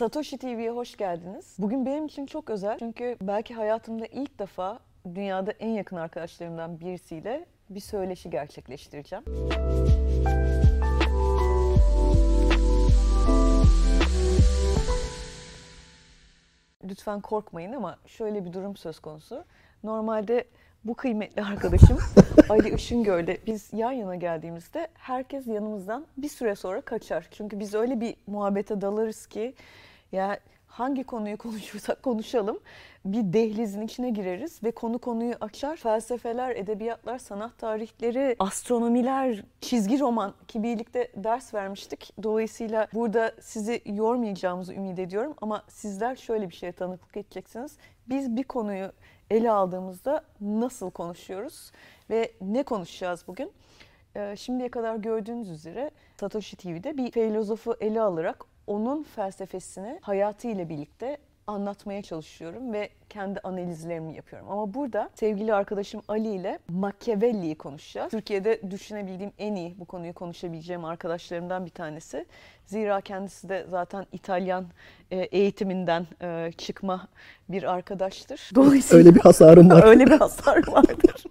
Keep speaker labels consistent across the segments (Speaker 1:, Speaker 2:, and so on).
Speaker 1: Satoshi TV'ye hoş geldiniz. Bugün benim için çok özel çünkü belki hayatımda ilk defa dünyada en yakın arkadaşlarımdan birisiyle bir söyleşi gerçekleştireceğim. Lütfen korkmayın ama şöyle bir durum söz konusu. Normalde bu kıymetli arkadaşım Ali Işıngöl'le biz yan yana geldiğimizde herkes yanımızdan bir süre sonra kaçar. Çünkü biz öyle bir muhabbete dalarız ki ya hangi konuyu konuşursak konuşalım bir dehlizin içine gireriz ve konu konuyu açar. Felsefeler, edebiyatlar, sanat tarihleri, astronomiler, çizgi roman ki birlikte ders vermiştik. Dolayısıyla burada sizi yormayacağımızı ümit ediyorum ama sizler şöyle bir şeye tanıklık edeceksiniz. Biz bir konuyu ele aldığımızda nasıl konuşuyoruz ve ne konuşacağız bugün? Ee, şimdiye kadar gördüğünüz üzere Satoshi TV'de bir filozofu ele alarak onun felsefesini hayatıyla birlikte anlatmaya çalışıyorum ve kendi analizlerimi yapıyorum. Ama burada sevgili arkadaşım Ali ile Machiavelli'yi konuşacağız. Türkiye'de düşünebildiğim en iyi bu konuyu konuşabileceğim arkadaşlarımdan bir tanesi. Zira kendisi de zaten İtalyan e, eğitiminden e, çıkma bir arkadaştır.
Speaker 2: Dolayısıyla öyle bir hasarım var.
Speaker 1: öyle bir hasar vardır.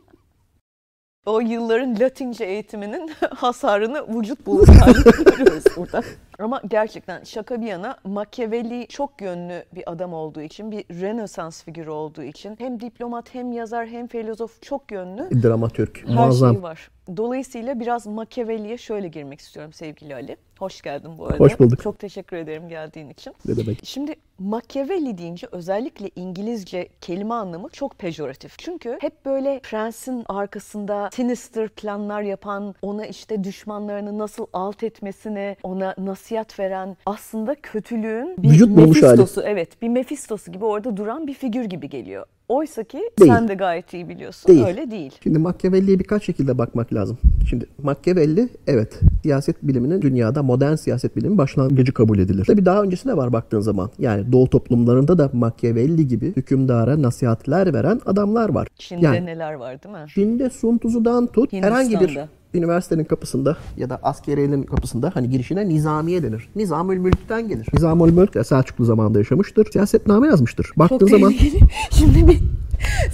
Speaker 1: O yılların Latince eğitiminin hasarını vücut buluş görüyoruz burada. Ama gerçekten şaka bir yana Machiavelli çok yönlü bir adam olduğu için, bir Rönesans figürü olduğu için hem diplomat hem yazar hem filozof çok yönlü.
Speaker 2: Dramatürk.
Speaker 1: Her Muazzam. şeyi var. Dolayısıyla biraz Machiavelli'ye şöyle girmek istiyorum sevgili Ali. Hoş geldin bu arada.
Speaker 2: Hoş bulduk.
Speaker 1: Çok teşekkür ederim geldiğin için.
Speaker 2: Ne demek.
Speaker 1: Şimdi Machiavelli deyince özellikle İngilizce kelime anlamı çok pejoratif. Çünkü hep böyle prensin arkasında sinister planlar yapan, ona işte düşmanlarını nasıl alt etmesini, ona nasihat veren, aslında kötülüğün bir
Speaker 2: Vücut
Speaker 1: Mephistosu, evet bir Mephistosu gibi orada duran bir figür gibi geliyor. Oysa ki değil. sen de gayet iyi biliyorsun. Değil. Öyle değil.
Speaker 2: Şimdi Machiavelli'ye birkaç şekilde bakmak lazım. Şimdi Machiavelli evet siyaset biliminin dünyada modern siyaset bilimi başlangıcı kabul edilir. Tabii daha öncesine var baktığın zaman. Yani Doğu toplumlarında da Machiavelli gibi hükümdara nasihatler veren adamlar var.
Speaker 1: Çin'de
Speaker 2: yani,
Speaker 1: neler var değil mi?
Speaker 2: Çin'de Sun Tzu'dan tut herhangi bir üniversitenin kapısında ya da askeriyenin kapısında hani girişine nizamiye denir. Nizamül Mülk'ten gelir. Nizamül Mülk de Selçuklu zamanında yaşamıştır. Siyasetname yazmıştır. Baktığın
Speaker 1: Çok
Speaker 2: zaman
Speaker 1: Şimdi bir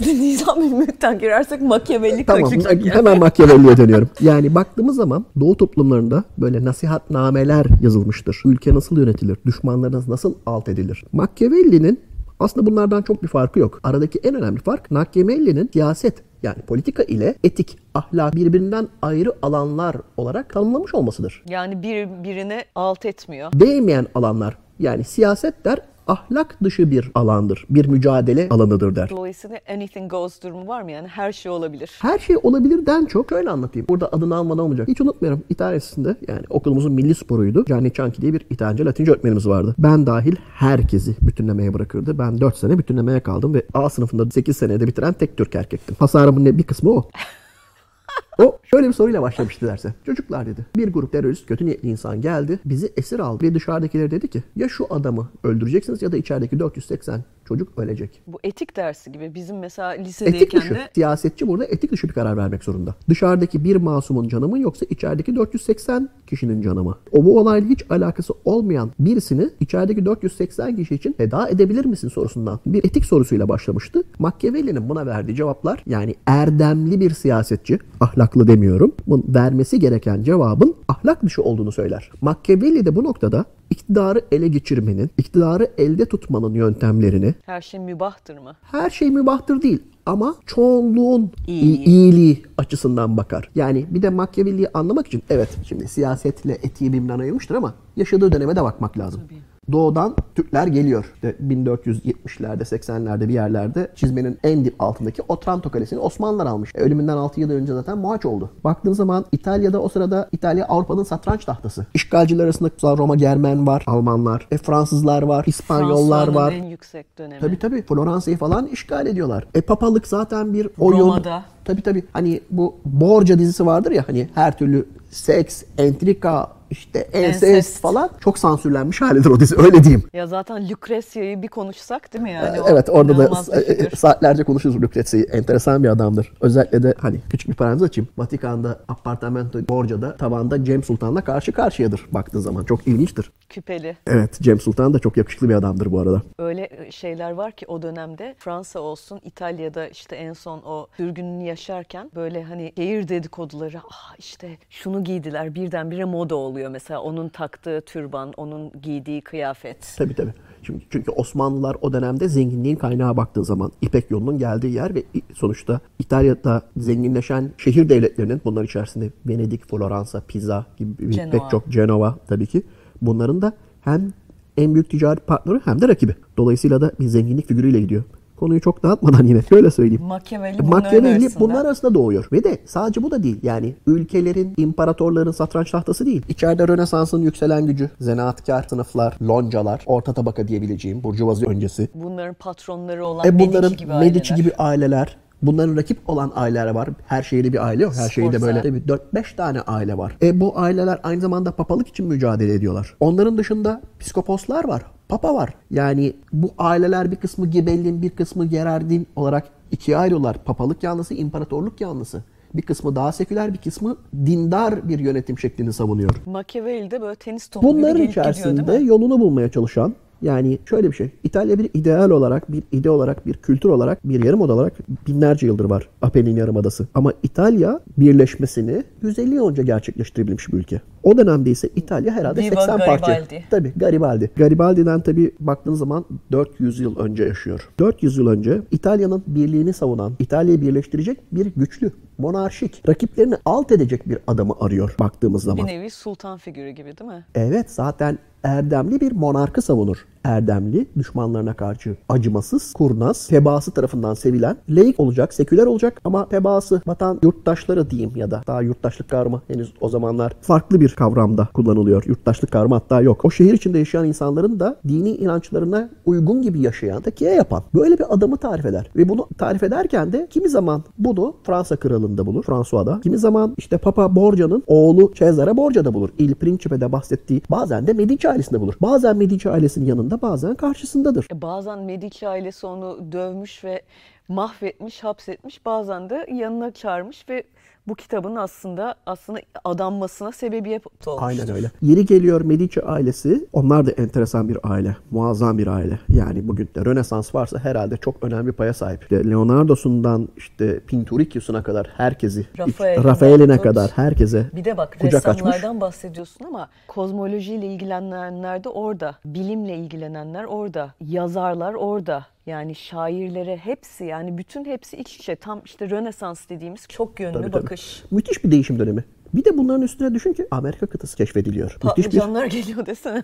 Speaker 1: Nizamül Mülk'ten girersek Machiavelli
Speaker 2: tamam,
Speaker 1: kaçacak
Speaker 2: yani. Hemen Machiavelli'ye dönüyorum. Yani baktığımız zaman Doğu toplumlarında böyle nasihatnameler yazılmıştır. Ülke nasıl yönetilir? Düşmanlarınız nasıl alt edilir? Machiavelli'nin aslında bunlardan çok bir farkı yok. Aradaki en önemli fark Machiavelli'nin siyaset yani politika ile etik, ahlak birbirinden ayrı alanlar olarak tanımlamış olmasıdır.
Speaker 1: Yani bir birine alt etmiyor.
Speaker 2: Değmeyen alanlar. Yani siyaset der ahlak dışı bir alandır. Bir mücadele alanıdır der.
Speaker 1: Dolayısıyla anything goes durumu var mı yani? Her şey olabilir.
Speaker 2: Her şey olabilirden çok şöyle anlatayım. Burada adını almadan olmayacak. Hiç unutmuyorum. İtalya Lisesi'nde yani okulumuzun milli sporuydu. Gianni Cianchi diye bir İtalyanca Latince öğretmenimiz vardı. Ben dahil herkesi bütünlemeye bırakırdı. Ben 4 sene bütünlemeye kaldım ve A sınıfında 8 senede bitiren tek Türk erkektim. Hasarımın bir kısmı o. O şöyle bir soruyla başlamıştı derse. Çocuklar dedi. Bir grup terörist, kötü niyetli insan geldi. Bizi esir aldı. Ve dışarıdakileri dedi ki ya şu adamı öldüreceksiniz ya da içerideki 480 çocuk ölecek.
Speaker 1: Bu etik dersi gibi. Bizim mesela lisedeyken etik
Speaker 2: dışı.
Speaker 1: de...
Speaker 2: Siyasetçi burada etik dışı bir karar vermek zorunda. Dışarıdaki bir masumun canı mı yoksa içerideki 480 kişinin canı mı? O bu olayla hiç alakası olmayan birisini içerideki 480 kişi için feda edebilir misin sorusundan bir etik sorusuyla başlamıştı. Machiavelli'nin buna verdiği cevaplar yani erdemli bir siyasetçi, ahlaklı demiyorum, bunun vermesi gereken cevabın ahlak dışı olduğunu söyler. Machiavelli de bu noktada iktidarı ele geçirmenin, iktidarı elde tutmanın yöntemlerini
Speaker 1: her şey mübahtır mı?
Speaker 2: Her şey mübahtır değil ama çoğunluğun İyi. iyiliği açısından bakar. Yani bir de Machiavelli'yi anlamak için evet şimdi siyasetle etiği birbirinden ayırmıştır ama yaşadığı döneme de bakmak lazım. Tabii doğudan Türkler geliyor. İşte 1470'lerde 80'lerde bir yerlerde çizmenin en dip altındaki Otranto Kalesi'ni Osmanlılar almış. E, ölümünden 6 yıl önce zaten muhaç oldu. Baktığın zaman İtalya'da o sırada İtalya Avrupa'nın satranç tahtası. İşgalciler arasında Roma Germen var, Almanlar, e, Fransızlar var, İspanyollar var.
Speaker 1: en yüksek dönemi.
Speaker 2: Tabii tabii. Floransa'yı falan işgal ediyorlar. E papalık zaten bir oyun.
Speaker 1: Roma'da.
Speaker 2: Tabii tabii. Hani bu Borgia dizisi vardır ya hani her türlü seks, entrika, işte ensest,
Speaker 1: Ensest.
Speaker 2: falan çok sansürlenmiş halidir o dizi öyle diyeyim.
Speaker 1: Ya zaten Lucrezia'yı bir konuşsak değil mi yani? O
Speaker 2: evet orada da e,
Speaker 1: figür.
Speaker 2: saatlerce konuşuruz Lucrezia'yı. Enteresan bir adamdır. Özellikle de hani küçük bir parantez açayım. Vatikan'da Apartamento Borgia'da tavanda Cem Sultan'la karşı karşıyadır baktığın zaman. Çok ilginçtir.
Speaker 1: Küpeli.
Speaker 2: Evet Cem Sultan da çok yakışıklı bir adamdır bu arada.
Speaker 1: Öyle şeyler var ki o dönemde Fransa olsun İtalya'da işte en son o sürgününü yaşarken böyle hani şehir dedikoduları ah işte şunu giydiler birdenbire moda oluyor mesela onun taktığı türban onun giydiği kıyafet.
Speaker 2: Tabii tabii. Çünkü, çünkü Osmanlılar o dönemde zenginliğin kaynağı baktığı zaman İpek yolunun geldiği yer ve sonuçta İtalya'da zenginleşen şehir devletlerinin bunlar içerisinde Venedik, Floransa, Pisa gibi bir-
Speaker 1: Cenova.
Speaker 2: pek çok Cenova tabii ki bunların da hem en büyük ticari partneri hem de rakibi. Dolayısıyla da bir zenginlik figürüyle gidiyor. Konuyu çok dağıtmadan yine şöyle söyleyeyim.
Speaker 1: Machiavelli
Speaker 2: Machiavelli
Speaker 1: arasında.
Speaker 2: bunlar arasında doğuyor. Ve de sadece bu da değil. Yani ülkelerin, imparatorların satranç tahtası değil. İçeride Rönesans'ın yükselen gücü, zanaatkar sınıflar, loncalar, orta tabaka diyebileceğim, burjuvazi öncesi.
Speaker 1: Bunların patronları olan
Speaker 2: E bunların
Speaker 1: Medici gibi
Speaker 2: Medici
Speaker 1: aileler.
Speaker 2: gibi aileler. Bunların rakip olan aileler var. Her şehirde bir aile yok. Her şehirde böyle
Speaker 1: Sforza.
Speaker 2: tabii 4-5 tane aile var. E bu aileler aynı zamanda papalık için mücadele ediyorlar. Onların dışında psikoposlar var. Papa var. Yani bu aileler bir kısmı Gibellin, bir kısmı Gerardin olarak ikiye ayrıyorlar. Papalık yanlısı, imparatorluk yanlısı. Bir kısmı daha seküler, bir kısmı dindar bir yönetim şeklini savunuyor.
Speaker 1: Machiavelli de böyle tenis topu
Speaker 2: Bunların
Speaker 1: gibi gidiyor
Speaker 2: içerisinde
Speaker 1: mi?
Speaker 2: yolunu bulmaya çalışan yani şöyle bir şey. İtalya bir ideal olarak, bir ide olarak, bir kültür olarak, bir yarımada olarak binlerce yıldır var Apennin Yarımadası. Ama İtalya birleşmesini 150 yıl önce gerçekleştirebilmiş bir ülke. O dönemde ise İtalya herhalde
Speaker 1: Viva
Speaker 2: 80 parça. Tabii Garibaldi. Garibaldi'den tabii baktığın zaman 400 yıl önce yaşıyor. 400 yıl önce İtalya'nın birliğini savunan, İtalya'yı birleştirecek bir güçlü, monarşik, rakiplerini alt edecek bir adamı arıyor baktığımız zaman.
Speaker 1: Bir nevi sultan figürü gibi değil mi?
Speaker 2: Evet zaten erdemli bir monarkı savunur. Erdemli, düşmanlarına karşı acımasız, kurnaz, tebaası tarafından sevilen, laik olacak, seküler olacak ama tebaası vatan yurttaşları diyeyim ya da daha yurttaşlık kavramı henüz o zamanlar farklı bir kavramda kullanılıyor. Yurttaşlık kavramı hatta yok. O şehir içinde yaşayan insanların da dini inançlarına uygun gibi yaşayan, tekiye yapan böyle bir adamı tarif eder. Ve bunu tarif ederken de kimi zaman bunu Fransa kralında bulur, François'da. Kimi zaman işte Papa Borgia'nın oğlu Cesare Borgia'da bulur. Il Principe'de bahsettiği bazen de Medici ailesinde bulur. Bazen Medici ailesinin yanında bazen karşısındadır.
Speaker 1: E, Bazen Medici ailesi onu dövmüş ve mahvetmiş, hapsetmiş. Bazen de yanına çağırmış ve bu kitabın aslında aslında adanmasına sebebiyet olmuş.
Speaker 2: Aynen öyle. Yeri geliyor Medici ailesi. Onlar da enteresan bir aile. Muazzam bir aile. Yani bugün de Rönesans varsa herhalde çok önemli bir paya sahip. İşte Leonardo'sundan işte Pinturicchio'suna kadar herkesi,
Speaker 1: Rafael'in
Speaker 2: Rafael'ine kadar herkese
Speaker 1: Bir de bak
Speaker 2: kucak açmış.
Speaker 1: ressamlardan bahsediyorsun ama kozmolojiyle ilgilenenler de orada. Bilimle ilgilenenler orada. Yazarlar orada. Yani şairlere hepsi yani bütün hepsi iç içe. Tam işte Rönesans dediğimiz çok yönlü
Speaker 2: Tabii, tabii.
Speaker 1: bakış.
Speaker 2: Müthiş bir değişim dönemi. Bir de bunların üstüne düşün ki Amerika kıtası keşfediliyor. Müthiş bir
Speaker 1: Patlıcanlar geliyor desene.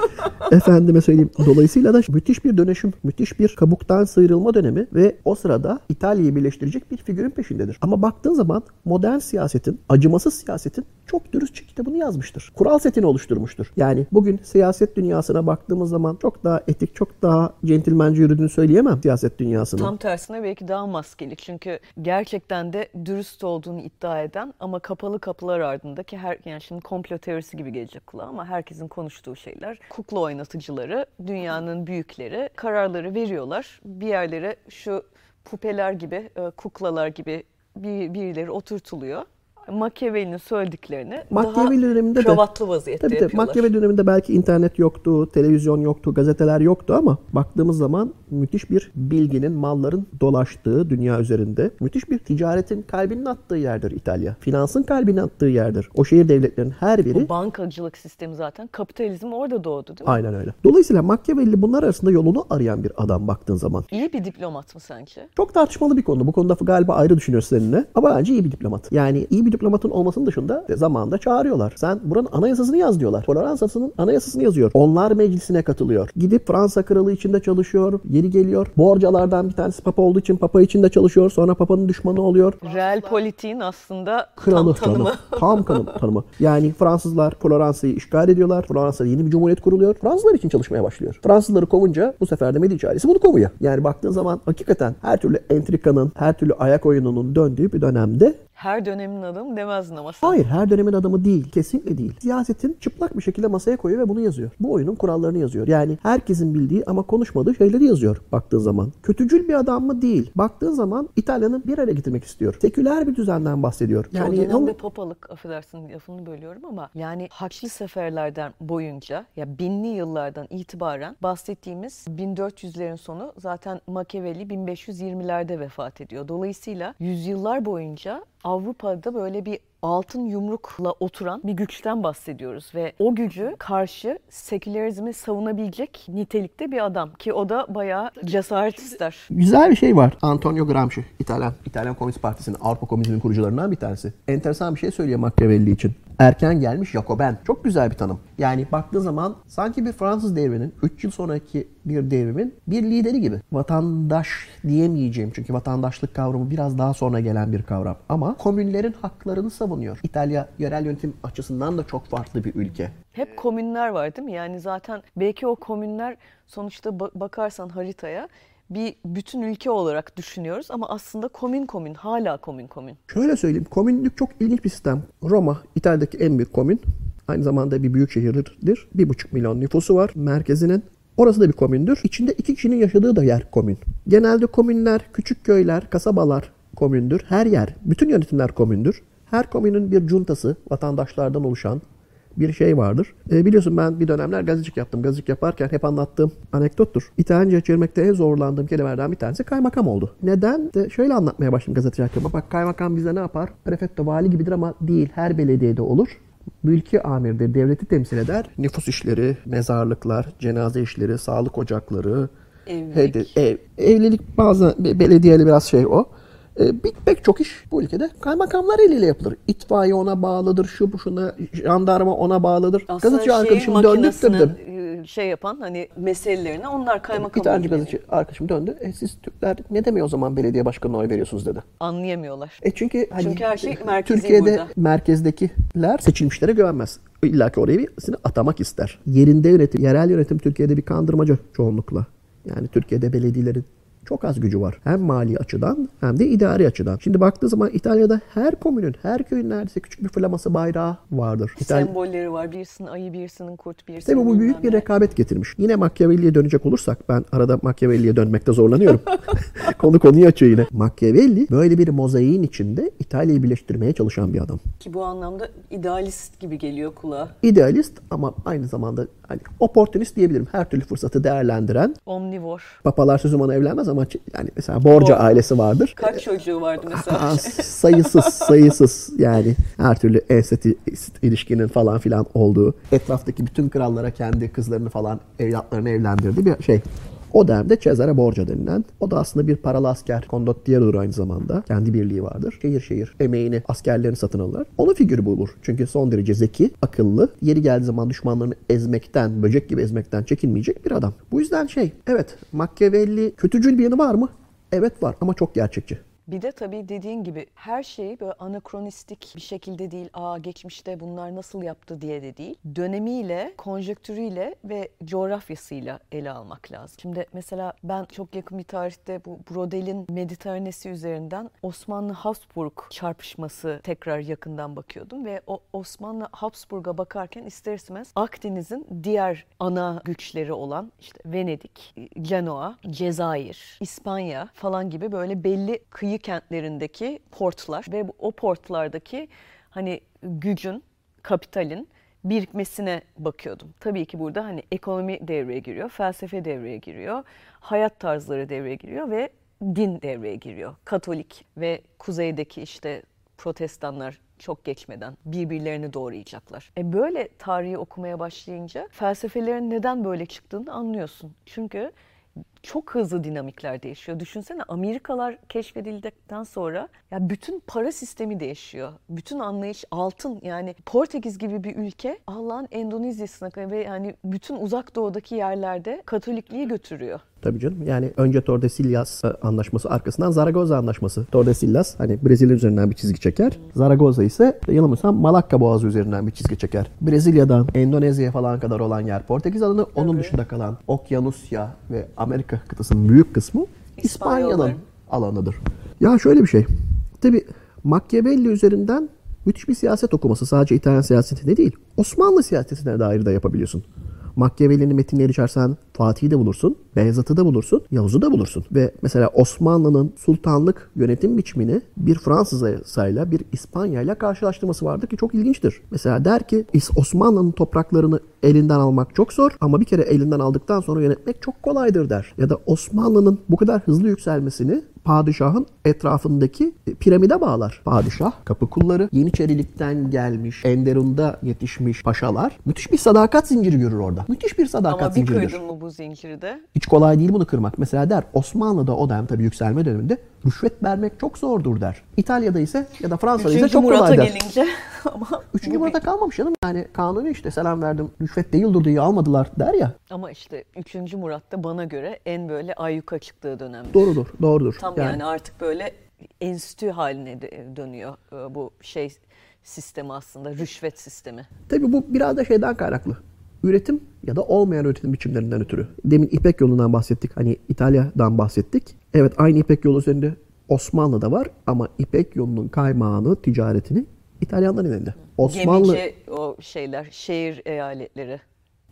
Speaker 2: efendime söyleyeyim. Dolayısıyla da müthiş bir dönüşüm, müthiş bir kabuktan sıyrılma dönemi ve o sırada İtalya'yı birleştirecek bir figürün peşindedir. Ama baktığın zaman modern siyasetin, acımasız siyasetin çok dürüstçe kitabını yazmıştır. Kural setini oluşturmuştur. Yani bugün siyaset dünyasına baktığımız zaman çok daha etik, çok daha centilmence yürüdüğünü söyleyemem siyaset dünyasının.
Speaker 1: Tam tersine belki daha maskeli. Çünkü gerçekten de dürüst olduğunu iddia eden ama kapalı kapılar ardındaki her yani şimdi komplo teorisi gibi gelecek kulağa ama herkesin konuştuğu şeyler. Kukla oynatıcıları, dünyanın büyükleri kararları veriyorlar. Bir yerlere şu pupeler gibi, e, kuklalar gibi bir, birileri oturtuluyor. Machiavelli'nin söylediklerini
Speaker 2: Machiavelli
Speaker 1: daha
Speaker 2: döneminde de-
Speaker 1: kravatlı vaziyette
Speaker 2: Tabii tabii.
Speaker 1: yapıyorlar.
Speaker 2: Machiavelli döneminde belki internet yoktu, televizyon yoktu, gazeteler yoktu ama baktığımız zaman müthiş bir bilginin, malların dolaştığı dünya üzerinde müthiş bir ticaretin kalbinin attığı yerdir İtalya. Finansın kalbinin attığı yerdir. O şehir devletlerinin her biri
Speaker 1: Bu bankacılık sistemi zaten kapitalizm orada doğdu değil mi?
Speaker 2: aynen öyle. Dolayısıyla Machiavelli bunlar arasında yolunu arayan bir adam baktığın zaman.
Speaker 1: İyi bir diplomat mı sence?
Speaker 2: Çok tartışmalı bir konu. Bu konuda galiba ayrı düşünüyoruz seninle. Ama bence iyi bir diplomat. Yani iyi bir diplomatın olmasının dışında zamanında çağırıyorlar. Sen buranın anayasasını yaz diyorlar. Floransa'sının anayasasını yazıyor. Onlar meclisine katılıyor. Gidip Fransa kralı içinde çalışıyor. Yeri geliyor. Borcalardan bir tanesi papa olduğu için papa içinde çalışıyor. Sonra papanın düşmanı oluyor.
Speaker 1: Real politiğin aslında
Speaker 2: Kralı
Speaker 1: tam tanımı.
Speaker 2: tanımı. Tam kanım, tanımı. Yani Fransızlar Floransa'yı işgal ediyorlar. Floransa'da yeni bir cumhuriyet kuruluyor. Fransızlar için çalışmaya başlıyor. Fransızları kovunca bu sefer de Medici ailesi bunu kovuyor. Yani baktığın zaman hakikaten her türlü entrikanın, her türlü ayak oyununun döndüğü bir dönemde
Speaker 1: Her dönemin adamı demezdin ama sen.
Speaker 2: Hayır her dönemin adamı değil. Kesinlikle değil. Siyasetin çıplak bir şekilde masaya koyuyor ve bunu yazıyor. Bu oyunun kurallarını yazıyor. Yani herkesin bildiği ama konuşmadığı şeyleri yazıyor baktığın zaman. Kötücül bir adam mı? Değil. Baktığın zaman İtalya'nın bir araya getirmek istiyor. Seküler bir düzenden bahsediyor.
Speaker 1: Yani, o dönemde papalık, affedersin lafını bölüyorum ama yani Haçlı Seferlerden boyunca ya binli yıllardan itibaren bahsettiğimiz 1400'lerin sonu zaten Machiavelli 1520'lerde vefat ediyor. Dolayısıyla yüzyıllar boyunca Avrupa'da böyle bir altın yumrukla oturan bir güçten bahsediyoruz ve o gücü karşı sekülerizmi savunabilecek nitelikte bir adam ki o da bayağı cesaret ister.
Speaker 2: Güzel bir şey var. Antonio Gramsci, İtalyan, İtalyan Komünist Partisi'nin, Avrupa Komünizminin kurucularından bir tanesi. Enteresan bir şey söylüyor Machiavelli için. Erken gelmiş Jacoben. Çok güzel bir tanım. Yani baktığı zaman sanki bir Fransız devrinin 3 yıl sonraki bir devrimin bir lideri gibi. Vatandaş diyemeyeceğim çünkü vatandaşlık kavramı biraz daha sonra gelen bir kavram. Ama komünlerin haklarını savunuyor. İtalya yerel yönetim açısından da çok farklı bir ülke.
Speaker 1: Hep komünler var değil mi? Yani zaten belki o komünler sonuçta ba- bakarsan haritaya bir bütün ülke olarak düşünüyoruz ama aslında komün komün hala komün komün.
Speaker 2: Şöyle söyleyeyim. Komünlük çok ilginç bir sistem. Roma, İtalya'daki en büyük komün. Aynı zamanda bir büyük şehirdir. Bir buçuk milyon nüfusu var merkezinin. Orası da bir komündür. İçinde iki kişinin yaşadığı da yer komün. Genelde komünler, küçük köyler, kasabalar komündür. Her yer, bütün yönetimler komündür. Her komünün bir cuntası, vatandaşlardan oluşan bir şey vardır. E, biliyorsun ben bir dönemler gazetecilik yaptım. Gazetecilik yaparken hep anlattığım anekdottur. İtalyanca çevirmekte en zorlandığım kelimelerden bir tanesi kaymakam oldu. Neden? De şöyle anlatmaya başladım gazetecilik hakkında. Bak kaymakam bize ne yapar? Prefetto vali gibidir ama değil. Her belediyede olur. Mülki amirdir, devleti temsil eder. Nüfus işleri, mezarlıklar, cenaze işleri, sağlık ocakları,
Speaker 1: Evlilik.
Speaker 2: hedi- ev, evlilik bazı be- belediyeli biraz şey o. E, bir, pek çok iş bu ülkede kaymakamlar eliyle yapılır. İtfaiye ona bağlıdır, şu bu şuna, jandarma ona bağlıdır.
Speaker 1: Aslında
Speaker 2: gazeteci
Speaker 1: şehir
Speaker 2: arkadaşım döndü.
Speaker 1: makinesinin,
Speaker 2: Tabii, tabii.
Speaker 1: e, şey yapan hani meselelerine onlar kaymakam
Speaker 2: Bir tane gazeteci arkadaşım döndü. E, siz Türkler ne demiyor o zaman belediye başkanına oy veriyorsunuz dedi.
Speaker 1: Anlayamıyorlar.
Speaker 2: E çünkü hani
Speaker 1: Çünkü her şey merkezi
Speaker 2: Türkiye'de
Speaker 1: burada.
Speaker 2: merkezdekiler seçilmişlere güvenmez. İlla ki oraya birisini atamak ister. Yerinde yönetim, yerel yönetim Türkiye'de bir kandırmacı çoğunlukla. Yani Türkiye'de belediyelerin çok az gücü var. Hem mali açıdan hem de idari açıdan. Şimdi baktığı zaman İtalya'da her komünün, her köyün neredeyse küçük bir flaması bayrağı vardır. İtalya,
Speaker 1: Sembolleri var. Birisinin ayı, birisinin kurt, birisinin
Speaker 2: Tabii bu büyük bir rekabet getirmiş. Yine Machiavelli'ye dönecek olursak ben arada Machiavelli'ye dönmekte zorlanıyorum. Konu konuyu açıyor yine. Machiavelli böyle bir mozaiğin içinde İtalya'yı birleştirmeye çalışan bir adam.
Speaker 1: Ki bu anlamda idealist gibi geliyor kulağa.
Speaker 2: İdealist ama aynı zamanda hani oportunist diyebilirim. Her türlü fırsatı değerlendiren.
Speaker 1: Omnivor.
Speaker 2: Papalar sözüm ona evlenmez ama yani mesela Borgia
Speaker 1: Borgia.
Speaker 2: ailesi vardır.
Speaker 1: Kaç çocuğu vardı mesela?
Speaker 2: Aa, sayısız sayısız yani her türlü ensest ilişkinin falan filan olduğu etraftaki bütün krallara kendi kızlarını falan evlatlarını evlendirdiği bir şey. O dönemde Cesare Borgia denilen, o da aslında bir paralı asker, kondottiero'dur aynı zamanda. Kendi birliği vardır. Şehir şehir emeğini, askerlerini satın alırlar. Onun figürü bu olur. Çünkü son derece zeki, akıllı, yeri geldiği zaman düşmanlarını ezmekten, böcek gibi ezmekten çekinmeyecek bir adam. Bu yüzden şey, evet Machiavelli kötücül bir yanı var mı? Evet var ama çok gerçekçi.
Speaker 1: Bir de tabii dediğin gibi her şeyi böyle anakronistik bir şekilde değil, aa geçmişte bunlar nasıl yaptı diye de değil. Dönemiyle, konjektürüyle ve coğrafyasıyla ele almak lazım. Şimdi mesela ben çok yakın bir tarihte bu Brodel'in Mediteranesi üzerinden Osmanlı-Habsburg çarpışması tekrar yakından bakıyordum ve o Osmanlı-Habsburg'a bakarken ister istemez Akdeniz'in diğer ana güçleri olan işte Venedik, Genoa, Cezayir, İspanya falan gibi böyle belli kıyı kentlerindeki portlar ve o portlardaki hani gücün, kapitalin birikmesine bakıyordum. Tabii ki burada hani ekonomi devreye giriyor, felsefe devreye giriyor, hayat tarzları devreye giriyor ve din devreye giriyor. Katolik ve kuzeydeki işte protestanlar çok geçmeden birbirlerini doğrayacaklar. E böyle tarihi okumaya başlayınca felsefelerin neden böyle çıktığını anlıyorsun. Çünkü çok hızlı dinamikler değişiyor. Düşünsene Amerikalar keşfedildikten sonra ya bütün para sistemi değişiyor. Bütün anlayış altın yani Portekiz gibi bir ülke Allah'ın Endonezya'sına ve yani bütün uzak doğudaki yerlerde Katolikliği götürüyor.
Speaker 2: Tabii canım. Yani önce Tordesillas e, anlaşması arkasından Zaragoza anlaşması. Tordesillas hani Brezilya üzerinden bir çizgi çeker. Zaragoza ise yanılmıyorsam Malakka Boğazı üzerinden bir çizgi çeker. Brezilya'dan Endonezya'ya falan kadar olan yer Portekiz alanı. Onun dışında kalan Okyanusya ve Amerika kıtasının büyük kısmı İspanya'nın alanıdır. Ya şöyle bir şey. Tabii Machiavelli üzerinden müthiş bir siyaset okuması sadece İtalyan siyasetine değil, Osmanlı siyasetine dair de yapabiliyorsun. Machiavelli'nin metinleri içersen Fatih'i de bulursun, Beyazıt'ı da bulursun, Yavuz'u da bulursun. Ve mesela Osmanlı'nın sultanlık yönetim biçimini bir Fransız'la bir İspanya'yla karşılaştırması vardır ki çok ilginçtir. Mesela der ki Osmanlı'nın topraklarını elinden almak çok zor ama bir kere elinden aldıktan sonra yönetmek çok kolaydır der. Ya da Osmanlı'nın bu kadar hızlı yükselmesini padişahın etrafındaki piramide bağlar. Padişah, kapı kulları, Yeniçerilikten gelmiş, Enderun'da yetişmiş paşalar müthiş bir sadakat zinciri görür orada. Müthiş bir sadakat
Speaker 1: Ama bir
Speaker 2: zinciridir.
Speaker 1: mı bu zinciri de?
Speaker 2: Hiç kolay değil bunu kırmak. Mesela der Osmanlı'da o dönem tabii yükselme döneminde rüşvet vermek çok zordur der. İtalya'da ise ya da Fransa'da ise çok
Speaker 1: Murat'a
Speaker 2: kolay der.
Speaker 1: gelince ama
Speaker 2: Üçüncü Murat'a kalmamış canım. Yani kanuni işte selam verdim. Rüşvet değildir diye almadılar der ya.
Speaker 1: Ama işte 3. Murat'ta bana göre en böyle ayyuka çıktığı dönem.
Speaker 2: Doğrudur, doğrudur.
Speaker 1: Tam yani, artık böyle enstitü haline dönüyor e, bu şey sistemi aslında rüşvet sistemi.
Speaker 2: Tabii bu biraz da şeyden kaynaklı. Üretim ya da olmayan üretim biçimlerinden ötürü. Demin İpek yolundan bahsettik. Hani İtalya'dan bahsettik. Evet aynı İpek yolu üzerinde Osmanlı'da var ama İpek yolunun kaymağını, ticaretini İtalyanların elinde. Osmanlı
Speaker 1: Gemici o şeyler, şehir eyaletleri.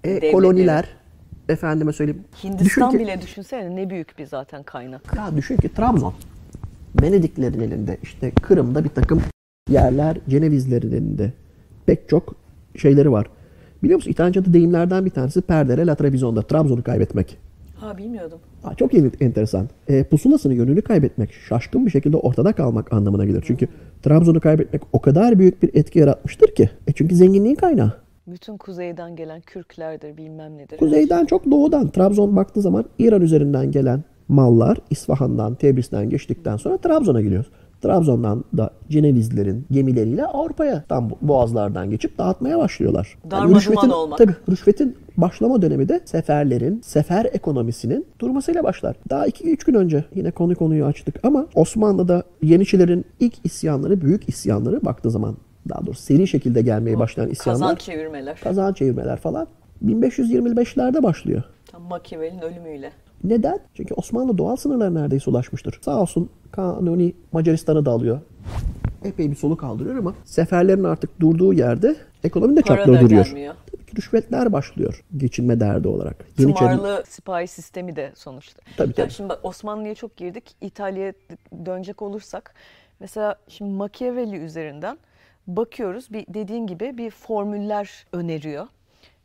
Speaker 2: e,
Speaker 1: devletleri.
Speaker 2: koloniler efendime söyleyeyim.
Speaker 1: Hindistan
Speaker 2: düşün ki,
Speaker 1: bile düşünsene ne büyük bir zaten kaynak.
Speaker 2: Ya düşün ki Trabzon. Venediklerin elinde. işte Kırım'da bir takım yerler Cenevizlerin elinde. Pek çok şeyleri var. Biliyor musun İtalyanca'da deyimlerden bir tanesi perdere la Trebizon'da. Trabzon'u kaybetmek.
Speaker 1: Ha bilmiyordum.
Speaker 2: Aa, çok en- enteresan. E, pusulasını yönünü kaybetmek, şaşkın bir şekilde ortada kalmak anlamına gelir. Çünkü Trabzon'u kaybetmek o kadar büyük bir etki yaratmıştır ki. E çünkü zenginliğin kaynağı.
Speaker 1: Bütün kuzeyden gelen Kürklerdir bilmem nedir.
Speaker 2: Kuzeyden çok doğudan. Trabzon baktığı zaman İran üzerinden gelen mallar İsfahan'dan, Tebriz'den geçtikten sonra Trabzon'a geliyor. Trabzon'dan da Cenevizlerin gemileriyle Avrupa'ya tam boğazlardan geçip dağıtmaya başlıyorlar.
Speaker 1: Darma
Speaker 2: rüşvetin,
Speaker 1: olmak.
Speaker 2: Tabii rüşvetin başlama dönemi de seferlerin, sefer ekonomisinin durmasıyla başlar. Daha 2-3 gün önce yine konu konuyu açtık ama Osmanlı'da Yeniçilerin ilk isyanları, büyük isyanları baktığı zaman daha doğrusu seri şekilde gelmeye başlayan isyanlar
Speaker 1: Kazan çevirmeler.
Speaker 2: kazan çevirmeler falan 1525'lerde başlıyor.
Speaker 1: Tam Machiavelli'nin ölümüyle.
Speaker 2: Neden? Çünkü Osmanlı doğal sınırlara neredeyse ulaşmıştır. Sağ olsun Kanuni Macaristan'ı da alıyor. Epey bir soluk kaldırıyor ama seferlerin artık durduğu yerde ekonomi de çatlıyor duruyor.
Speaker 1: gelmiyor.
Speaker 2: Rüşvetler başlıyor geçinme derdi olarak. Yeniçeri-
Speaker 1: Tımarlı sipahi sistemi de sonuçta.
Speaker 2: Tabii,
Speaker 1: Ya
Speaker 2: tabii.
Speaker 1: şimdi Osmanlı'ya çok girdik. İtalya'ya dönecek olursak mesela şimdi Machiavelli üzerinden bakıyoruz. Bir dediğin gibi bir formüller öneriyor.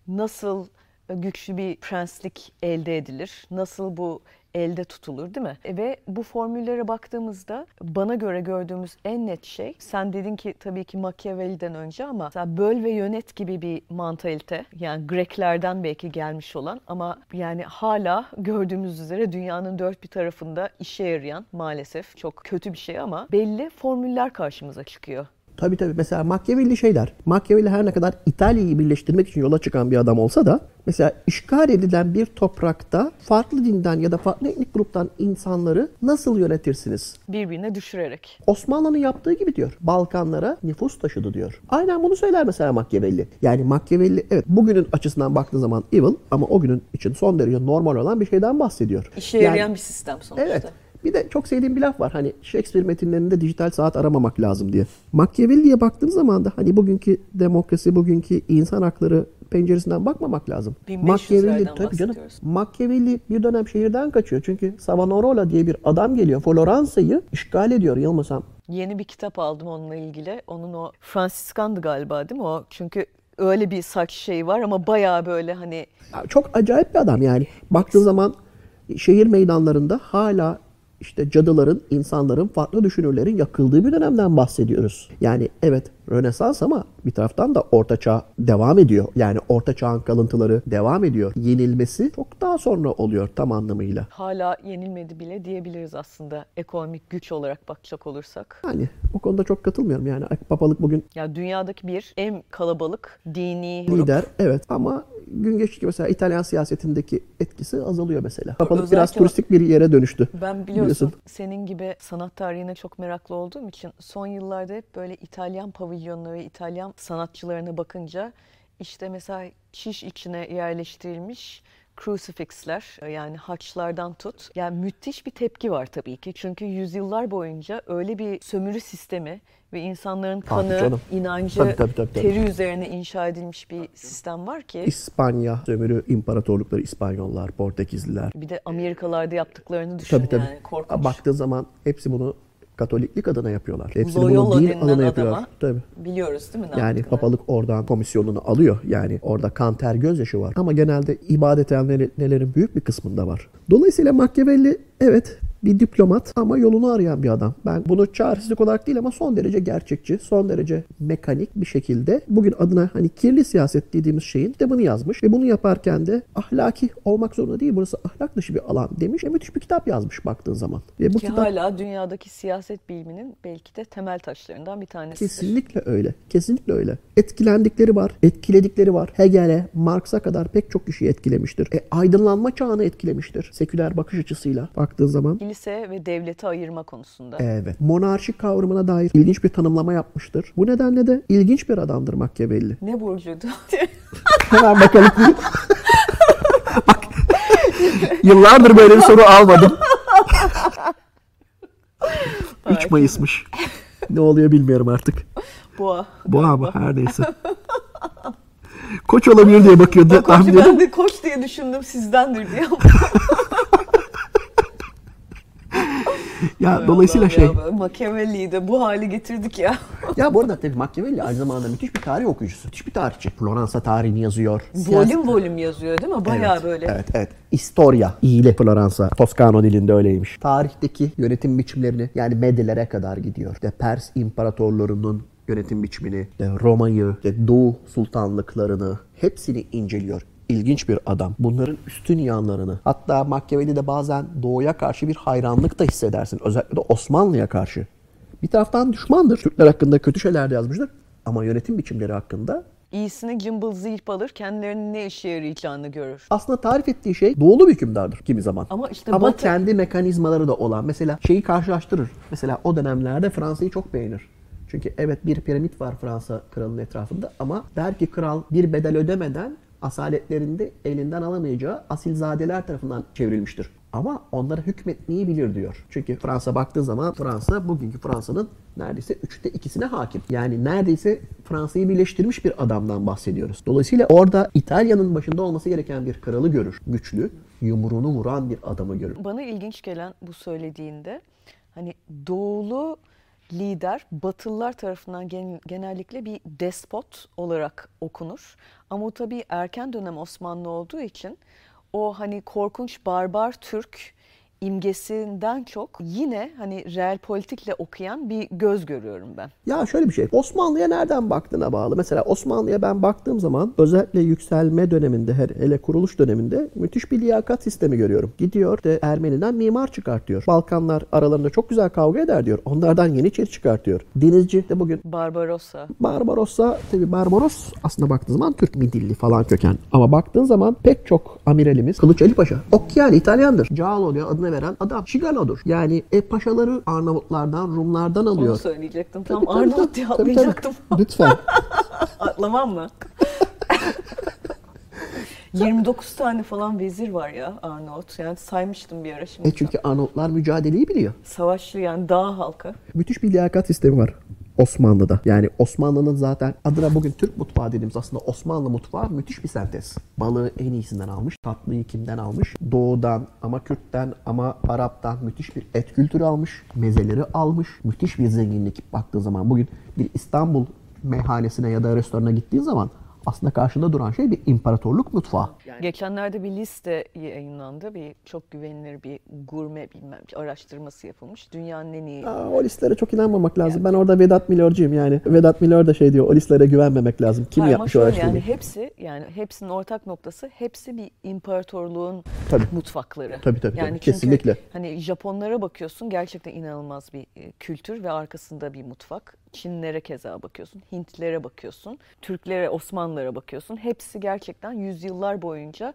Speaker 1: Nasıl güçlü bir prenslik elde edilir? Nasıl bu elde tutulur değil mi? E, Ve bu formüllere baktığımızda bana göre gördüğümüz en net şey sen dedin ki tabii ki Machiavelli'den önce ama böl ve yönet gibi bir mantalite yani Greklerden belki gelmiş olan ama yani hala gördüğümüz üzere dünyanın dört bir tarafında işe yarayan maalesef çok kötü bir şey ama belli formüller karşımıza çıkıyor.
Speaker 2: Tabii tabii. Mesela Machiavelli şey der. Machiavelli her ne kadar İtalya'yı birleştirmek için yola çıkan bir adam olsa da mesela işgal edilen bir toprakta farklı dinden ya da farklı etnik gruptan insanları nasıl yönetirsiniz?
Speaker 1: Birbirine düşürerek.
Speaker 2: Osmanlı'nın yaptığı gibi diyor. Balkanlara nüfus taşıdı diyor. Aynen bunu söyler mesela Machiavelli. Yani Machiavelli evet bugünün açısından baktığı zaman evil ama o günün için son derece normal olan bir şeyden bahsediyor.
Speaker 1: İşe
Speaker 2: Yani-
Speaker 1: yarayan bir sistem sonuçta.
Speaker 2: Evet. Bir de çok sevdiğim bir laf var. Hani Shakespeare metinlerinde dijital saat aramamak lazım diye. Machiavelli'ye baktığım zaman da hani bugünkü demokrasi, bugünkü insan hakları penceresinden bakmamak lazım.
Speaker 1: 1500'lerden
Speaker 2: tabii canım. Machiavelli bir dönem şehirden kaçıyor. Çünkü Savonarola diye bir adam geliyor. Floransa'yı işgal ediyor yanılmasam.
Speaker 1: Yeni bir kitap aldım onunla ilgili. Onun o Fransiskandı galiba değil mi o? Çünkü öyle bir saç şeyi var ama bayağı böyle hani
Speaker 2: Çok acayip bir adam yani. Baktığın zaman şehir meydanlarında hala işte cadıların, insanların, farklı düşünürlerin yakıldığı bir dönemden bahsediyoruz. Yani evet Rönesans ama bir taraftan da Orta Çağ devam ediyor. Yani Orta Çağ'ın kalıntıları devam ediyor. Yenilmesi çok daha sonra oluyor tam anlamıyla.
Speaker 1: hala yenilmedi bile diyebiliriz aslında ekonomik güç olarak bakacak olursak.
Speaker 2: Yani o konuda çok katılmıyorum. Yani papalık bugün
Speaker 1: Ya dünyadaki bir en kalabalık dini grup.
Speaker 2: lider evet ama gün geçtikçe mesela İtalyan siyasetindeki etkisi azalıyor mesela. Papalık biraz
Speaker 1: Özellikle-
Speaker 2: turistik bir yere dönüştü.
Speaker 1: Ben biliyorsun senin gibi sanat tarihine çok meraklı olduğum için son yıllarda hep böyle İtalyan pavilyonları ve İtalyan sanatçılarına bakınca işte mesela çiş içine yerleştirilmiş crucifixler yani haçlardan tut. Yani müthiş bir tepki var tabii ki. Çünkü yüzyıllar boyunca öyle bir sömürü sistemi ve insanların kanı,
Speaker 2: Ah, canım.
Speaker 1: inancı,
Speaker 2: Tabii, tabii, tabii, tabii.
Speaker 1: teri üzerine inşa edilmiş bir sistem var ki.
Speaker 2: İspanya sömürü imparatorlukları İspanyollar, Portekizliler.
Speaker 1: Bir de Amerikalarda yaptıklarını düşün
Speaker 2: Tabii tabii.
Speaker 1: yani korkunç.
Speaker 2: Baktığın zaman hepsi bunu Katoliklik adına yapıyorlar. Hepsi
Speaker 1: Loyola
Speaker 2: bunu din adına yapıyorlar. Tabii.
Speaker 1: Biliyoruz değil mi? ne
Speaker 2: Yani papalık oradan komisyonunu alıyor. Yani orada kan ter gözyaşı var. Ama genelde ibadet edenlerin büyük bir kısmında var. Dolayısıyla Machiavelli evet bir diplomat ama yolunu arayan bir adam. Ben bunu çaresizlik olarak değil ama son derece gerçekçi, son derece mekanik bir şekilde bugün adına hani kirli siyaset dediğimiz şeyin kitabını yazmış ve bunu yaparken de ahlaki olmak zorunda değil burası ahlak dışı bir alan demiş. E, müthiş bir kitap yazmış baktığın zaman. Ve bu
Speaker 1: Ki
Speaker 2: kitap
Speaker 1: hala dünyadaki siyaset biliminin belki de temel taşlarından bir tanesi.
Speaker 2: Kesinlikle öyle. Kesinlikle öyle. Etkilendikleri var, etkiledikleri var. Hegel'e, Marx'a kadar pek çok kişiyi etkilemiştir. E, aydınlanma çağını etkilemiştir. Seküler bakış açısıyla baktığın zaman.
Speaker 1: Kilise ve devleti ayırma konusunda.
Speaker 2: Evet. Monarşi kavramına dair ilginç bir tanımlama yapmıştır. Bu nedenle de ilginç bir adamdır Machiavelli.
Speaker 1: Ne burcuydu?
Speaker 2: Hemen bakalım. Bak. Yıllardır böyle bir soru almadım. 3 Mayıs'mış. Ne oluyor bilmiyorum artık.
Speaker 1: Boğa.
Speaker 2: Bu ama her neyse. Koç olabilir diye bakıyordu.
Speaker 1: Koç, ben de koç diye düşündüm sizdendir diye.
Speaker 2: Ya dolayısıyla
Speaker 1: Allah'ım
Speaker 2: şey.
Speaker 1: Machiavelli'yi de bu hale getirdik ya.
Speaker 2: Ya bu arada tabii Machiavelli aynı zamanda müthiş bir tarih okuyucusu. Müthiş bir tarihçi. Floransa tarihini yazıyor.
Speaker 1: volüm volüm yazıyor değil mi? Bayağı
Speaker 2: Evet,
Speaker 1: böyle.
Speaker 2: Evet, evet. Historia. İyile Floransa. Toskano dilinde öyleymiş. Tarihteki yönetim biçimlerini yani Medelere kadar gidiyor. İşte Pers imparatorlarının yönetim biçimini, işte Roma'yı, işte Doğu sultanlıklarını hepsini inceliyor. İlginç bir adam. Bunların üstün yanlarını. Hatta Machiavelli'de bazen Doğu'ya karşı bir hayranlık da hissedersin. Özellikle de Osmanlı'ya karşı. Bir taraftan düşmandır. Türkler hakkında kötü şeyler de yazmıştır. Ama yönetim biçimleri hakkında
Speaker 1: İyisini cımbıl zilp alır, kendilerinin ne işe yarayacağını görür.
Speaker 2: aslında tarif ettiği şey doğulu bir hükümdardır kimi zaman.
Speaker 1: Ama işte
Speaker 2: Ama
Speaker 1: Batı-
Speaker 2: kendi mekanizmaları da olan. Mesela şeyi karşılaştırır. Mesela o dönemlerde Fransa'yı çok beğenir. Çünkü evet bir piramit var Fransa kralının etrafında ama der ki kral bir bedel ödemeden asaletlerinde elinden alamayacağı asilzadeler tarafından çevrilmiştir. Ama onlara hükmetmeyi bilir diyor. Çünkü Fransa baktığı zaman Fransa bugünkü Fransa'nın neredeyse üçte ikisine hakim. Yani neredeyse Fransa'yı birleştirmiş bir adamdan bahsediyoruz. Dolayısıyla orada İtalya'nın başında olması gereken bir kralı görür. Güçlü, yumruğunu vuran bir adamı görür.
Speaker 1: Bana ilginç gelen bu söylediğinde hani doğulu lider Batılılar tarafından gen- genellikle bir despot olarak okunur. Ama tabii erken dönem Osmanlı olduğu için o hani korkunç barbar Türk imgesinden çok yine hani real politikle okuyan bir göz görüyorum ben.
Speaker 2: Ya şöyle bir şey. Osmanlı'ya nereden baktığına bağlı. Mesela Osmanlı'ya ben baktığım zaman özellikle yükselme döneminde, hele- kuruluş döneminde müthiş bir liyakat sistemi görüyorum. Gidiyor de Ermeni'den mimar çıkartıyor. Balkanlar aralarında çok güzel kavga eder diyor. Onlardan yeniçeri çıkartıyor. Denizci de bugün
Speaker 1: Barbarossa.
Speaker 2: Barbarossa tabi Barbaros aslında baktığın zaman Türk Midilli falan köken. Ama baktığın zaman pek çok amiralimiz Kılıç Ali Paşa. Occhiali İtalyandır. Giallo diye adını veren adam Şigalo'dur. Yani e, paşaları Arnavutlardan, Rumlardan alıyor.
Speaker 1: Onu söyleyecektim. Tam
Speaker 2: tabii,
Speaker 1: Arnavut
Speaker 2: tabii.
Speaker 1: diye
Speaker 2: Tabii, tabii.
Speaker 1: atlayacaktım.
Speaker 2: Lütfen.
Speaker 1: Atlamam mı? 29 tane falan vezir var ya Arnavut. Yani saymıştım bir ara şimdi.
Speaker 2: E çünkü Arnavutlar mücadeleyi biliyor.
Speaker 1: Savaşçı yani dağ halkı.
Speaker 2: Müthiş bir liyakat sistemi var Osmanlı'da. Yani Osmanlı'nın zaten adına bugün Türk mutfağı dediğimiz aslında Osmanlı mutfağı müthiş bir sentez. Balığı en iyisinden almış, tatlıyı kimden almış? Doğudan ama Kürt'ten ama Arap'tan müthiş bir et kültürü almış, mezeleri almış. Müthiş bir zenginlik baktığı zaman bugün bir İstanbul meyhanesine ya da restorana gittiğin zaman aslında karşında duran şey bir imparatorluk mutfağı.
Speaker 1: Geçenlerde bir liste yayınlandı. Bir çok güvenilir bir gurme bilmem bir araştırması yapılmış. Dünyanın en iyi
Speaker 2: Aa, o listelere çok inanmamak lazım. Ben orada Vedat Milor'cuyum yani. Vedat Milor da şey diyor, o listelere güvenmemek lazım. Kim
Speaker 1: Hayır,
Speaker 2: yapmış o araştırmayı?
Speaker 1: yani hepsi yani hepsinin ortak noktası hepsi bir imparatorluğun
Speaker 2: Tabii.
Speaker 1: mutfakları.
Speaker 2: Tabii, tabii,
Speaker 1: Yani
Speaker 2: tabii. Kesinlikle.
Speaker 1: Hani Japonlara bakıyorsun gerçekten inanılmaz bir e, kültür ve arkasında bir mutfak. Çinlere keza bakıyorsun, Hintlere bakıyorsun, Türklere, Osmanlılara bakıyorsun. Hepsi gerçekten yüzyıllar boyunca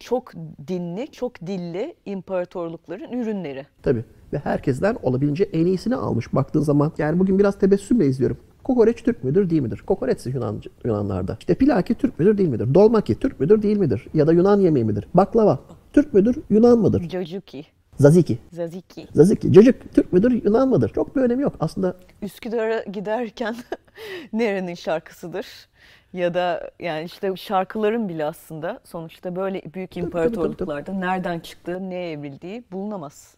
Speaker 1: çok dinli, çok dilli imparatorlukların ürünleri.
Speaker 2: Tabii. Ve herkesten olabildiğince en iyisini almış baktığın zaman. Yani bugün biraz tebessümle izliyorum. Kokoreç Türk müdür değil midir? Kokoreç Yunan, Yunanlarda. İşte pilaki Türk müdür değil midir? Dolmaki Türk müdür değil midir? Ya da Yunan yemeği midir? Baklava Türk müdür Yunan mıdır?
Speaker 1: Cacuki,
Speaker 2: Zaziki.
Speaker 1: Zaziki.
Speaker 2: Zaziki. Cacık Türk müdür Yunan mıdır? Çok bir önemi yok. Aslında
Speaker 1: Üsküdar'a giderken nerenin şarkısıdır? Ya da yani işte şarkıların bile aslında sonuçta böyle büyük imparatorluklarda nereden çıktığı, neye evrildiği bulunamaz.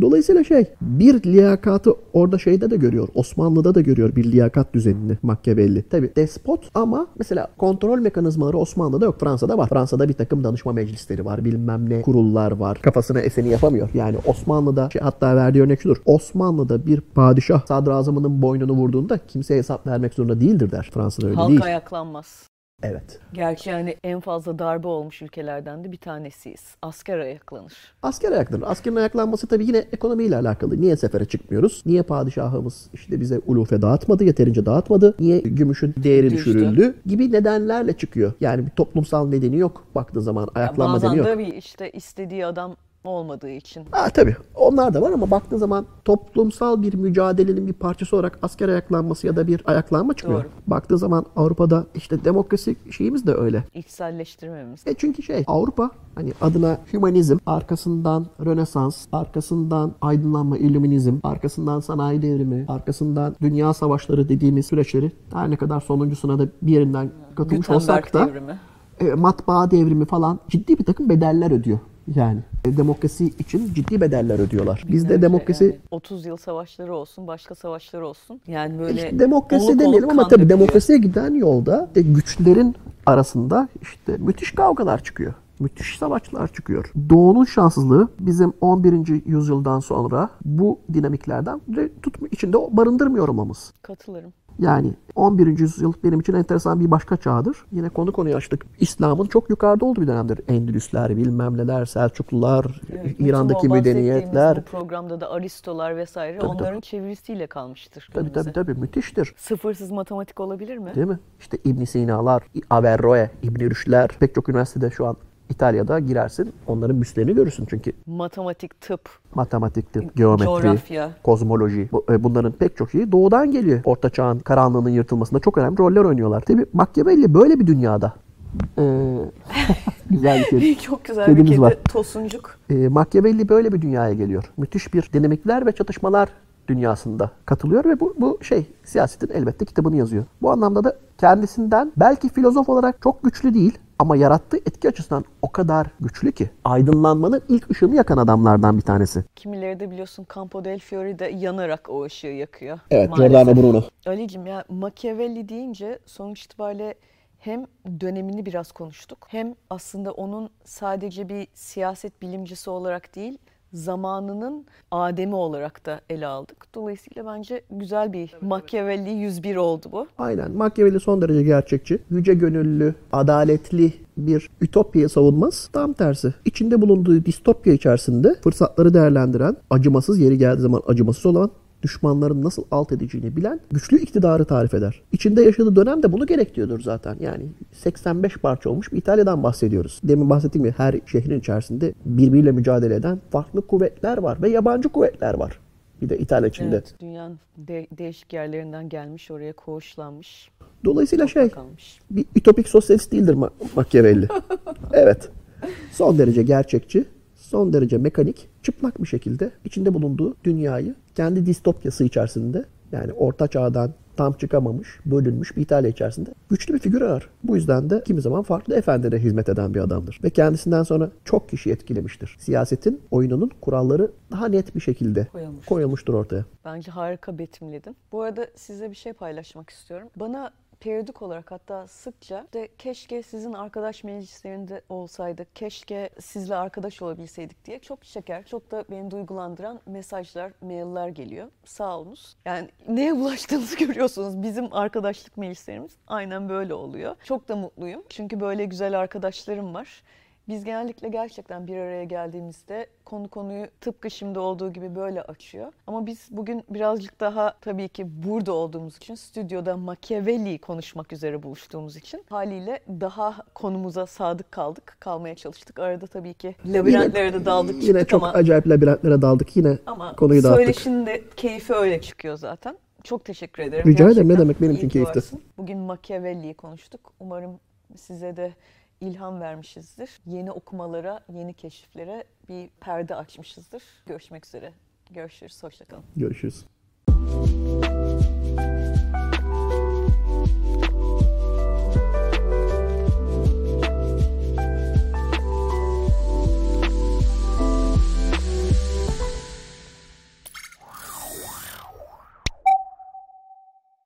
Speaker 2: Dolayısıyla şey bir liyakatı orada şeyde de görüyor. Osmanlı'da da görüyor bir liyakat düzenini Machiavelli. Tabi despot ama mesela kontrol mekanizmaları Osmanlı'da yok. Fransa'da var. Fransa'da bir takım danışma meclisleri var. Bilmem ne kurullar var. Kafasına eseni yapamıyor. Yani Osmanlı'da şey, hatta verdiği örnek şudur. Osmanlı'da bir padişah sadrazamının boynunu vurduğunda kimseye hesap vermek zorunda değildir der. Fransa'da öyle
Speaker 1: Halk
Speaker 2: değil.
Speaker 1: ayaklanmaz.
Speaker 2: Evet.
Speaker 1: Gerçi yani en fazla darbe olmuş ülkelerden de bir tanesiyiz. Asker ayaklanır.
Speaker 2: Asker ayaklanır. Askerin ayaklanması tabii yine ekonomiyle alakalı. Niye sefere çıkmıyoruz? Niye padişahımız işte bize ulufe dağıtmadı, yeterince dağıtmadı? Niye gümüşün değeri
Speaker 1: Düştü.
Speaker 2: düşürüldü? Gibi nedenlerle çıkıyor. Yani bir toplumsal nedeni yok baktığı zaman. Ayaklanma nedeni
Speaker 1: Bazen
Speaker 2: yok.
Speaker 1: de bir işte istediği adam olmadığı için.
Speaker 2: Ha, tabii onlar da var ama baktığın zaman toplumsal bir mücadelenin bir parçası olarak asker ayaklanması ya da bir ayaklanma çıkmıyor.
Speaker 1: Doğru.
Speaker 2: Baktığı zaman Avrupa'da işte demokrasi şeyimiz de öyle.
Speaker 1: İçselleştirmemiz.
Speaker 2: E çünkü şey Avrupa hani adına hümanizm, arkasından Rönesans, arkasından aydınlanma, illüminizm, arkasından sanayi devrimi, arkasından dünya savaşları dediğimiz süreçleri her ne kadar sonuncusuna da bir yerinden katılmış olsak
Speaker 1: Gutenberg
Speaker 2: da
Speaker 1: devrimi.
Speaker 2: e, matbaa devrimi falan ciddi bir takım bedeller ödüyor. Yani e, demokrasi için ciddi bedeller ödüyorlar. Bizde
Speaker 1: Binlerce
Speaker 2: demokrasi
Speaker 1: yani 30 yıl savaşları olsun, başka savaşları olsun. Yani böyle
Speaker 2: işte demokrasi
Speaker 1: oluk oluk
Speaker 2: demeyelim ama
Speaker 1: kan
Speaker 2: tabii demokrasiye giden yolda de güçlerin arasında işte müthiş kavgalar çıkıyor. Müthiş savaşlar çıkıyor. Doğu'nun şanssızlığı bizim 11. yüzyıldan sonra bu dinamiklerden de tutma, içinde barındırmıyor olmamız.
Speaker 1: Katılırım.
Speaker 2: Yani 11. yüzyıl benim için enteresan bir başka çağdır. Yine konu konuyu açtık. İslam'ın çok yukarıda olduğu bir dönemdir. Endülüsler, bilmem neler, Selçuklular,
Speaker 1: Evet,
Speaker 2: İran'daki medeniyetler.
Speaker 1: Bu programda da Aristolar vesaire
Speaker 2: Tabii,
Speaker 1: onların çevirisiyle kalmıştır.
Speaker 2: Tabii tabii tabii müthiştir.
Speaker 1: Sıfırsız matematik olabilir mi?
Speaker 2: Değil mi? İşte İbn Sina'lar, Averroe, İbn Rüşd'ler pek çok üniversitede şu an İtalya'da girersin. Onların büstlerini görürsün çünkü
Speaker 1: Matematik, tıp,
Speaker 2: matematiktir, geometri,
Speaker 1: coğrafya.
Speaker 2: kozmoloji e, bunların pek çok şeyi doğudan geliyor. Orta çağın karanlığının yırtılmasında çok önemli roller oynuyorlar. Tabii Machiavelli böyle bir dünyada. Ee, güzel bir şey.
Speaker 1: Çok güzel
Speaker 2: Kedimiz
Speaker 1: bir kedi.
Speaker 2: var.
Speaker 1: Tosuncuk.
Speaker 2: E, Machiavelli böyle bir dünyaya geliyor. Müthiş bir dinamikler ve çatışmalar dünyasında katılıyor ve bu, bu şey siyasetin elbette kitabını yazıyor. Bu anlamda da kendisinden belki filozof olarak çok güçlü değil ama yarattığı etki açısından o kadar güçlü ki aydınlanmanın ilk ışığını yakan adamlardan bir tanesi.
Speaker 1: Kimileri de biliyorsun Campo del Fiori'de yanarak o ışığı yakıyor.
Speaker 2: Evet. Giordano Bruno.
Speaker 1: Ali'cim ya Machiavelli deyince sonuç itibariyle hem dönemini biraz konuştuk hem aslında onun sadece bir siyaset bilimcisi olarak değil zamanının Adem'i olarak da ele aldık. Dolayısıyla bence güzel bir Machiavelli 101 oldu bu.
Speaker 2: Aynen. Machiavelli son derece gerçekçi. Yüce gönüllü, adaletli bir ütopyayı savunmaz. Tam tersi. İçinde bulunduğu distopya içerisinde fırsatları değerlendiren, acımasız yeri geldiği zaman acımasız olan, düşmanların nasıl alt edeceğini bilen güçlü iktidarı tarif eder. İçinde yaşadığı dönem de bunu gerektiriyordur zaten. Yani 85 parça olmuş bir İtalya'dan bahsediyoruz. Demin bahsettiğim gibi her şehrin içerisinde birbiriyle mücadele eden farklı kuvvetler var ve yabancı kuvvetler var. Bir de İtalya içinde.
Speaker 1: Evet, dünyanın de- değişik yerlerinden gelmiş, oraya koğuşlanmış,
Speaker 2: Dolayısıyla şey,
Speaker 1: kalmış.
Speaker 2: bir ütopik sosyalist değildir Ma- Machiavelli. evet. Son derece gerçekçi, son derece mekanik, çıplak bir şekilde içinde bulunduğu dünyayı kendi distopyası içerisinde yani orta çağdan tam çıkamamış, bölünmüş bir İtalya içerisinde güçlü bir figür arar. Bu yüzden de kimi zaman farklı efendilere hizmet eden bir adamdır. Ve kendisinden sonra çok kişi etkilemiştir. Siyasetin, oyununun kuralları daha net bir şekilde
Speaker 1: Koyulmuş.
Speaker 2: koyulmuştur ortaya.
Speaker 1: Bence harika betimledin. Bu arada size bir şey paylaşmak istiyorum. Bana periyodik olarak hatta sıkça de keşke sizin arkadaş meclislerinde olsaydık, keşke sizle arkadaş olabilseydik diye çok şeker, çok da beni duygulandıran mesajlar, mailler geliyor. Sağ olunuz. Yani neye bulaştığınızı görüyorsunuz. Bizim arkadaşlık meclislerimiz aynen böyle oluyor. Çok da mutluyum. Çünkü böyle güzel arkadaşlarım var. Biz genellikle gerçekten bir araya geldiğimizde konu konuyu tıpkı şimdi olduğu gibi böyle açıyor. Ama biz bugün birazcık daha tabii ki burada olduğumuz için, stüdyoda Machiavelli'yi konuşmak üzere buluştuğumuz için haliyle daha konumuza sadık kaldık, kalmaya çalıştık. Arada tabii ki labirentlere de daldık
Speaker 2: Yine
Speaker 1: çıktık
Speaker 2: çok
Speaker 1: ama,
Speaker 2: acayip labirentlere daldık. Yine
Speaker 1: ama
Speaker 2: konuyu dağıttık.
Speaker 1: söyleşinin de keyfi öyle çıkıyor zaten. Çok teşekkür ederim.
Speaker 2: Rica ederim. Ne demek, benim için keyifti.
Speaker 1: varsın. Bugün Machiavelli'yi konuştuk. Umarım size de ilham vermişizdir. Yeni okumalara, yeni keşiflere bir perde açmışızdır. Görüşmek üzere. Görüşürüz. Hoşçakalın.
Speaker 2: Görüşürüz.